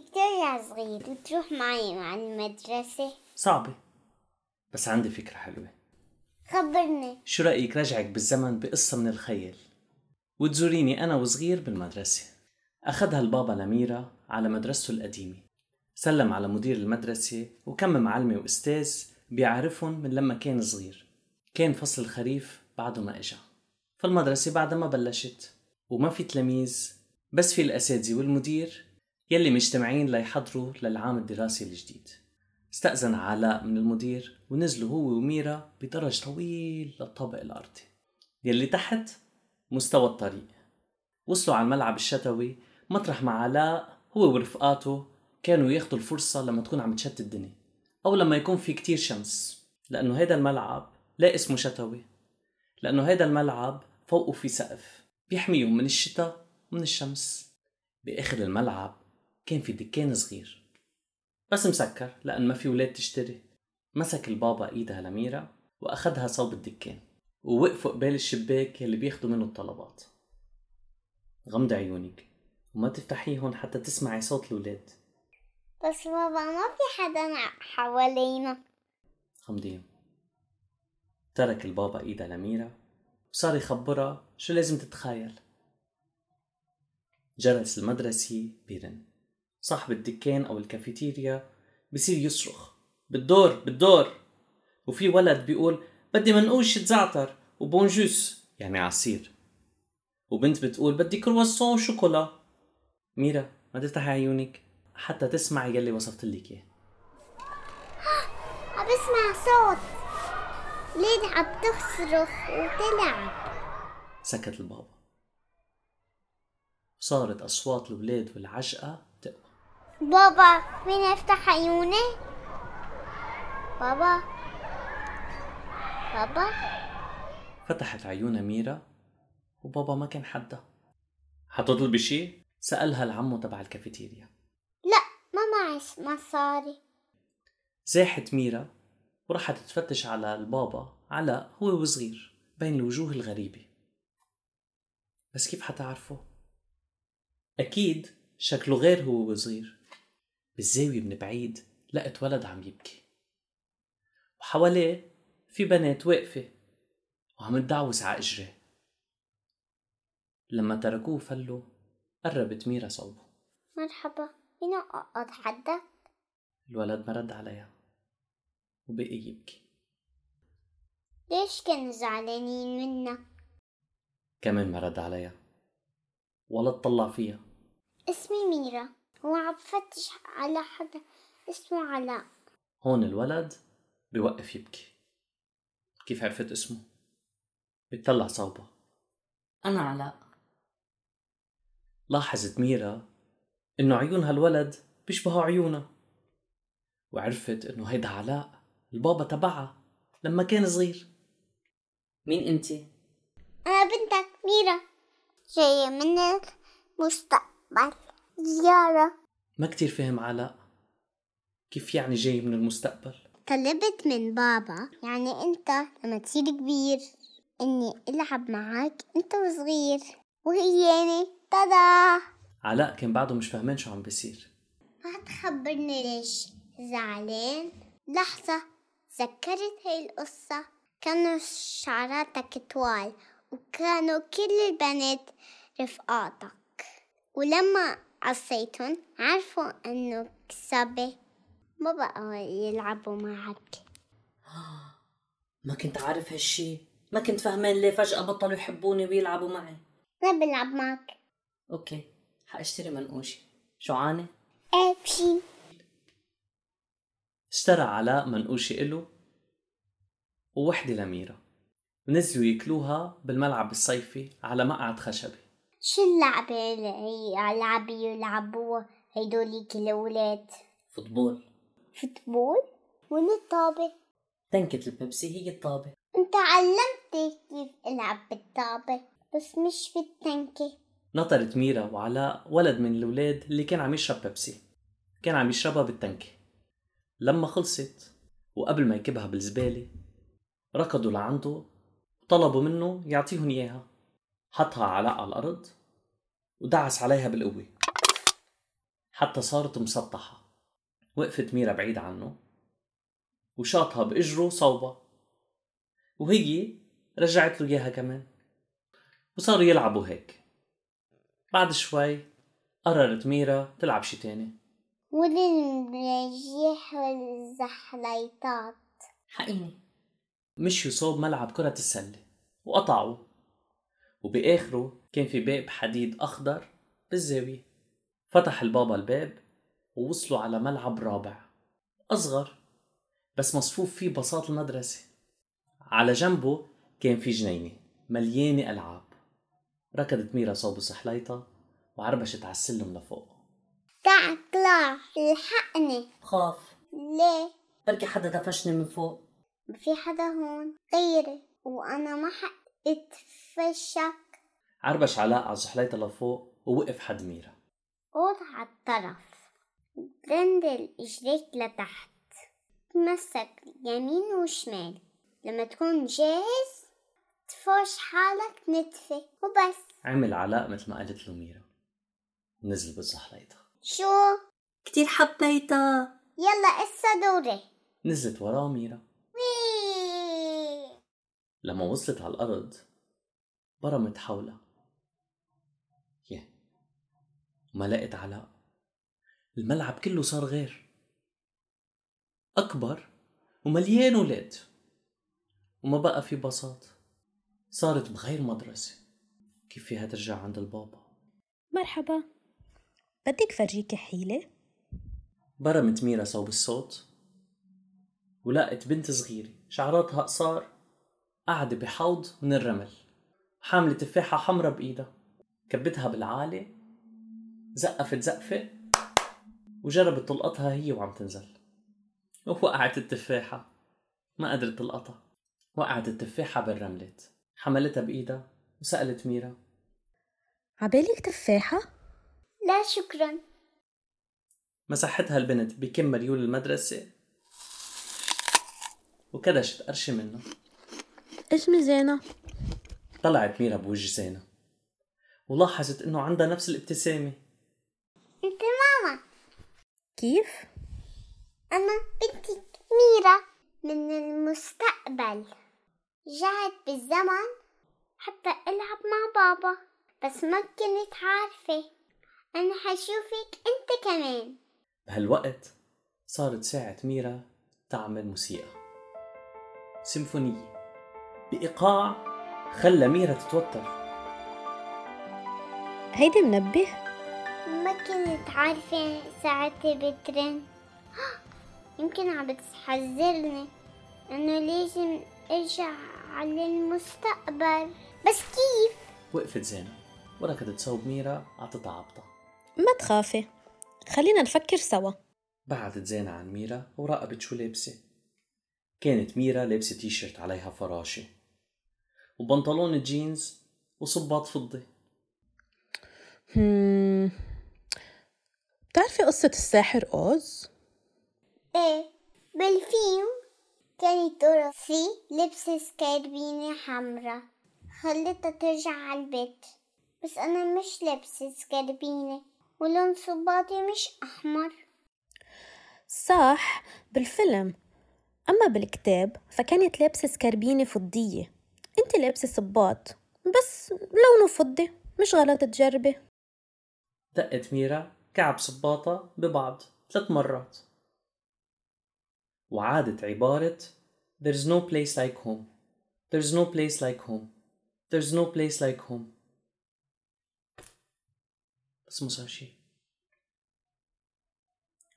ترجع صغير وتروح معي مع المدرسة. صعبة. بس عندي فكرة حلوة. خبرني. شو رأيك رجعك بالزمن بقصة من الخيال؟ وتزوريني أنا وصغير بالمدرسة. أخدها البابا لميرا على مدرسته القديمة. سلم على مدير المدرسة وكم معلمة وأستاذ بيعرفهم من لما كان صغير. كان فصل الخريف بعده ما إجا. فالمدرسة بعدها ما بلشت. وما في تلاميذ بس في الأساتذة والمدير يلي مجتمعين ليحضروا للعام الدراسي الجديد. استأذن علاء من المدير ونزلوا هو وميرا بدرج طويل للطابق الأرضي. يلي تحت مستوى الطريق. وصلوا على الملعب الشتوي. مطرح ما علاء هو ورفقاته كانوا ياخدوا الفرصة لما تكون عم تشت الدنيا. أو لما يكون في كتير شمس. لأنه هيدا الملعب لا اسمه شتوي. لأنه هيدا الملعب فوقه في سقف. بيحميهم من الشتاء ومن الشمس. بآخر الملعب كان في دكان صغير. بس مسكر لأن ما في ولاد تشتري. مسك البابا إيدها لميرا وأخدها صوب الدكان ووقفوا قبال الشباك يلي بياخدوا منه الطلبات. غمضي عيونك وما تفتحيهم حتى تسمعي صوت الولاد. بس بابا ما في حدا حوالينا. غمضيهم ترك البابا ايدها لميرا وصار يخبرها شو لازم تتخيل. جرس المدرسة بيرن. صاحب الدكان أو الكافيتيريا بصير يصرخ بالدور بالدور. وفي ولد بيقول بدي منقوش زعتر وبونجوس. يعني عصير. وبنت بتقول بدي كرواسون وشوكولا. ميرا ما تفتحي عيونك حتى تسمعي يلي وصفت لك إياه. عم بسمع صوت. ليد عم تصرخ وتلعب. سكت البابا. صارت أصوات الولاد والعجقة بابا فيني افتح عيوني بابا. بابا. فتحت عيونها ميرا وبابا ما كان حدا حتطلبي شي؟ سألها العمو تبع الكافيتيريا. لا ما معي مصاري زاحت ميرا وراحت تفتش على البابا علاء هو وصغير بين الوجوه الغريبة. بس كيف حتعرفه؟ أكيد شكله غير هو وصغير. بالزاوية من بعيد لقت ولد عم يبكي. وحواليه في بنات واقفة وعم تدعوس على إجريه لما تركوه فلوا قربت ميرا صوبه. مرحبا فينا أقعد حدك؟ الولد ما رد عليها وبقي يبكي. ليش كانوا زعلانين منك؟ كمان ما رد عليها. ولا تطلع فيها. اسمي ميرا. هو عم بفتش على حدا اسمه علاء. هون الولد بيوقف يبكي. كيف عرفت اسمه؟ بتطلع صوبة. أنا علاء. لاحظت ميرا إنه عيون هالولد بيشبهوا عيونها. وعرفت إنه هيدا علاء البابا تبعها لما كان صغير. مين أنت؟ أنا بنتك ميرا جاية من المستقبل. زيارة. ما كتير فهم علاء كيف يعني جاي من المستقبل؟ طلبت من بابا يعني أنت لما تصير كبير إني ألعب معك أنت وصغير. وهياني تدا! علاء كان بعده مش فاهمان شو عم بيصير. ما تخبرني ليش. زعلان. لحظة تذكرت هاي القصة؟ كانوا شعراتك طوال وكانوا كل البنات رفقاتك. ولما عصيتهم عرفوا إنه كسبة ما بقوا يلعبوا معك. ما كنت عارف هالشي. ما كنت فهمان ليه فجأة بطلوا يحبوني ويلعبوا معي. ما بلعب معك. أوكي حأشتري منقوشي شو عاني؟ إيه بشي اشترى علاء منقوشة إله ووحدة لميرا ونزلوا ياكلوها بالملعب الصيفي على مقعد خشبي. شو اللعبة اللي هي لعبة يلعبوها هيدوليك الأولاد؟ Football. Football؟ وين الطابة؟ تنكة البيبسي هي الطابة. انت علمتني كيف ألعب بالطابة بس مش بالتنكة نطرت ميرا وعلاء ولد من الولاد اللي كان عم يشرب بيبسي. كان عم يشربها بالتنكة. لما خلصت وقبل ما يكبها بالزبالة ركضوا لعنده وطلبوا منه يعطيهم إياها. حطها علاء على الأرض ودعس عليها بالقوة. حتى صارت مسطحة. وقفت ميرا بعيد عنه وشاطها بإجره صوبة وهي رجعت له إياها كمان. وصاروا يلعبوا هيك. بعد شوي قررت ميرا تلعب شي تاني. والمراجيح والزحليطات حقيني. مشيوا صوب ملعب كرة السلة وقطعوا. وبآخره كان في باب حديد أخضر بالزاوية. فتح البابا الباب ووصلوا على ملعب رابع. أصغر بس مصفوف فيه بساط المدرسة. على جنبه كان في جنينة مليانة ألعاب. ركضت ميرا صوب سحليطة وعربشت على السلم لفوق. تعال اطلع الحقني. بخاف ليه؟ بركي حدا دفشني من فوق. في حدا هون غيري وأنا ما اتفشك عربش علاء على زحليطة لفوق ووقف حد ميرا قوط على الطرف. برندل اجريك لتحت. تمسك يمين وشمال. لما تكون جاهز تفوش حالك نتفة وبس. عمل علاء مثل ما قالت له ميرا نزل بالزحليطة شو؟ كتير حبيتها. يلا اسا دوري. نزلت وراه ميرا وي. لما وصلت على الأرض برمت حولها يه وما لقت علاء الملعب كله صار غير. أكبر ومليان ولاد. وما بقى في بساط صارت بغير مدرسة. كيف فيها ترجع عند البابا؟ مرحبا. بدك فرجيكي حيلة؟ برمت ميرا صوب الصوت. ولقت بنت صغيرة. شعراتها قصار. قاعدة بحوض من الرمل. حاملة تفاحة حمرا بإيدها. كبتها بالعالي زقفت زقفة وجربت تلقطها هي وعم تنزل. ووقعت التفاحة. ما قدرت تلقطها. وقعت التفاحة بالرملة حملتها بإيدها وسألت ميرا. عبالك تفاحة؟ لا شكرا. مسحتها البنت بكم مريول المدرسة. وكدشت قرشة منه اسمي زينة طلعت ميرا بوجه زينة ولاحظت إنه عندها نفس الابتسامة. انت ماما. كيف؟ أنا بنتي ميرا من المستقبل. رجعت بالزمن حتى ألعب مع بابا بس ما كنت عارفة. أنا حشوفك أنت كمان. بهالوقت صارت ساعة ميرا تعمل موسيقى. سيمفونية. بإيقاع خلى ميرا تتوتر. هيدي منبه؟ ما كنت عارفة ساعتها بترن. يمكن عم بتحذرني إنه لازم ارجع على المستقبل. بس كيف؟ وقفت زينة وركضت صوب ميرا عطتها عبطة ما تخافي خلينا نفكر سوا. بعدت زينة عن ميرا وراقبت شو لابسة. كانت ميرا لابسة تيشيرت عليها فراشة. وبنطلون جينز وصباط فضي. هم... بتعرفي قصة الساحر أوز؟ إيه بالفيلم كانت دورسي لبسة سكربينة حمرا خلتها ترجع على البيت. بس أنا مش لابسة سكربينة ولون صباطي مش أحمر. صح بالفيلم. أما بالكتاب فكانت لابسة سكربينة فضية. انت لابسة صباط بس لونه فضي مش غلط تجربي. دقت ميرا كعب صباطة ببعض ثلاث مرات. وعادت عبارة There's no place like home. There's no place like home. There's no place like home. بس ما صار شي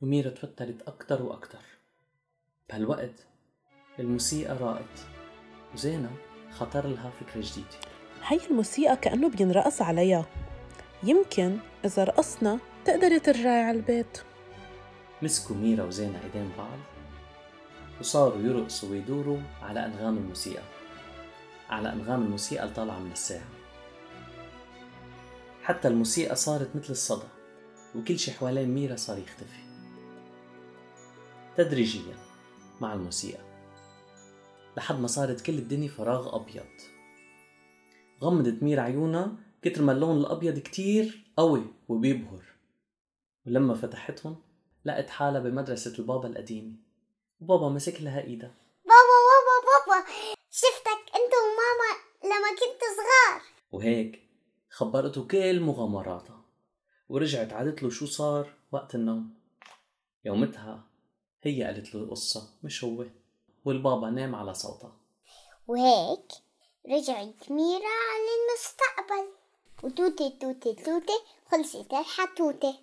وميرا توترت أكتر وأكتر. بهالوقت الموسيقى راقت. وزينة خطر لها فكرة جديدة. هاي الموسيقى كأنه بينرقص عليها. يمكن إذا رقصنا تقدري ترجعي على البيت. مسكوا ميرا وزينة ايدين بعض وصاروا يرقصوا ويدوروا على أنغام الموسيقى. على أنغام الموسيقى الطالعة من الساعة حتى الموسيقى صارت مثل الصدى وكل شي حوالين ميرا صار يختفي. تدريجيا مع الموسيقى. لحد ما صارت كل الدنيا فراغ أبيض. غمضت ميرا عيونها كتر ما اللون الأبيض كتير قوي وبيبهر. ولما فتحتهم لقت حالها بمدرسة البابا القديمة. وبابا مسك لها إيدها. بابا بابا بابا شفتك أنت وماما لما كنت صغار. وهيك خبرته كل مغامراتها. ورجعت عادت له شو صار وقت النوم. يومتها هي قالت له القصة مش هو. والبابا نام على صوتها وهيك رجعت ميرا على المستقبل وتوتي توتي توتي خلصت الحتوتة.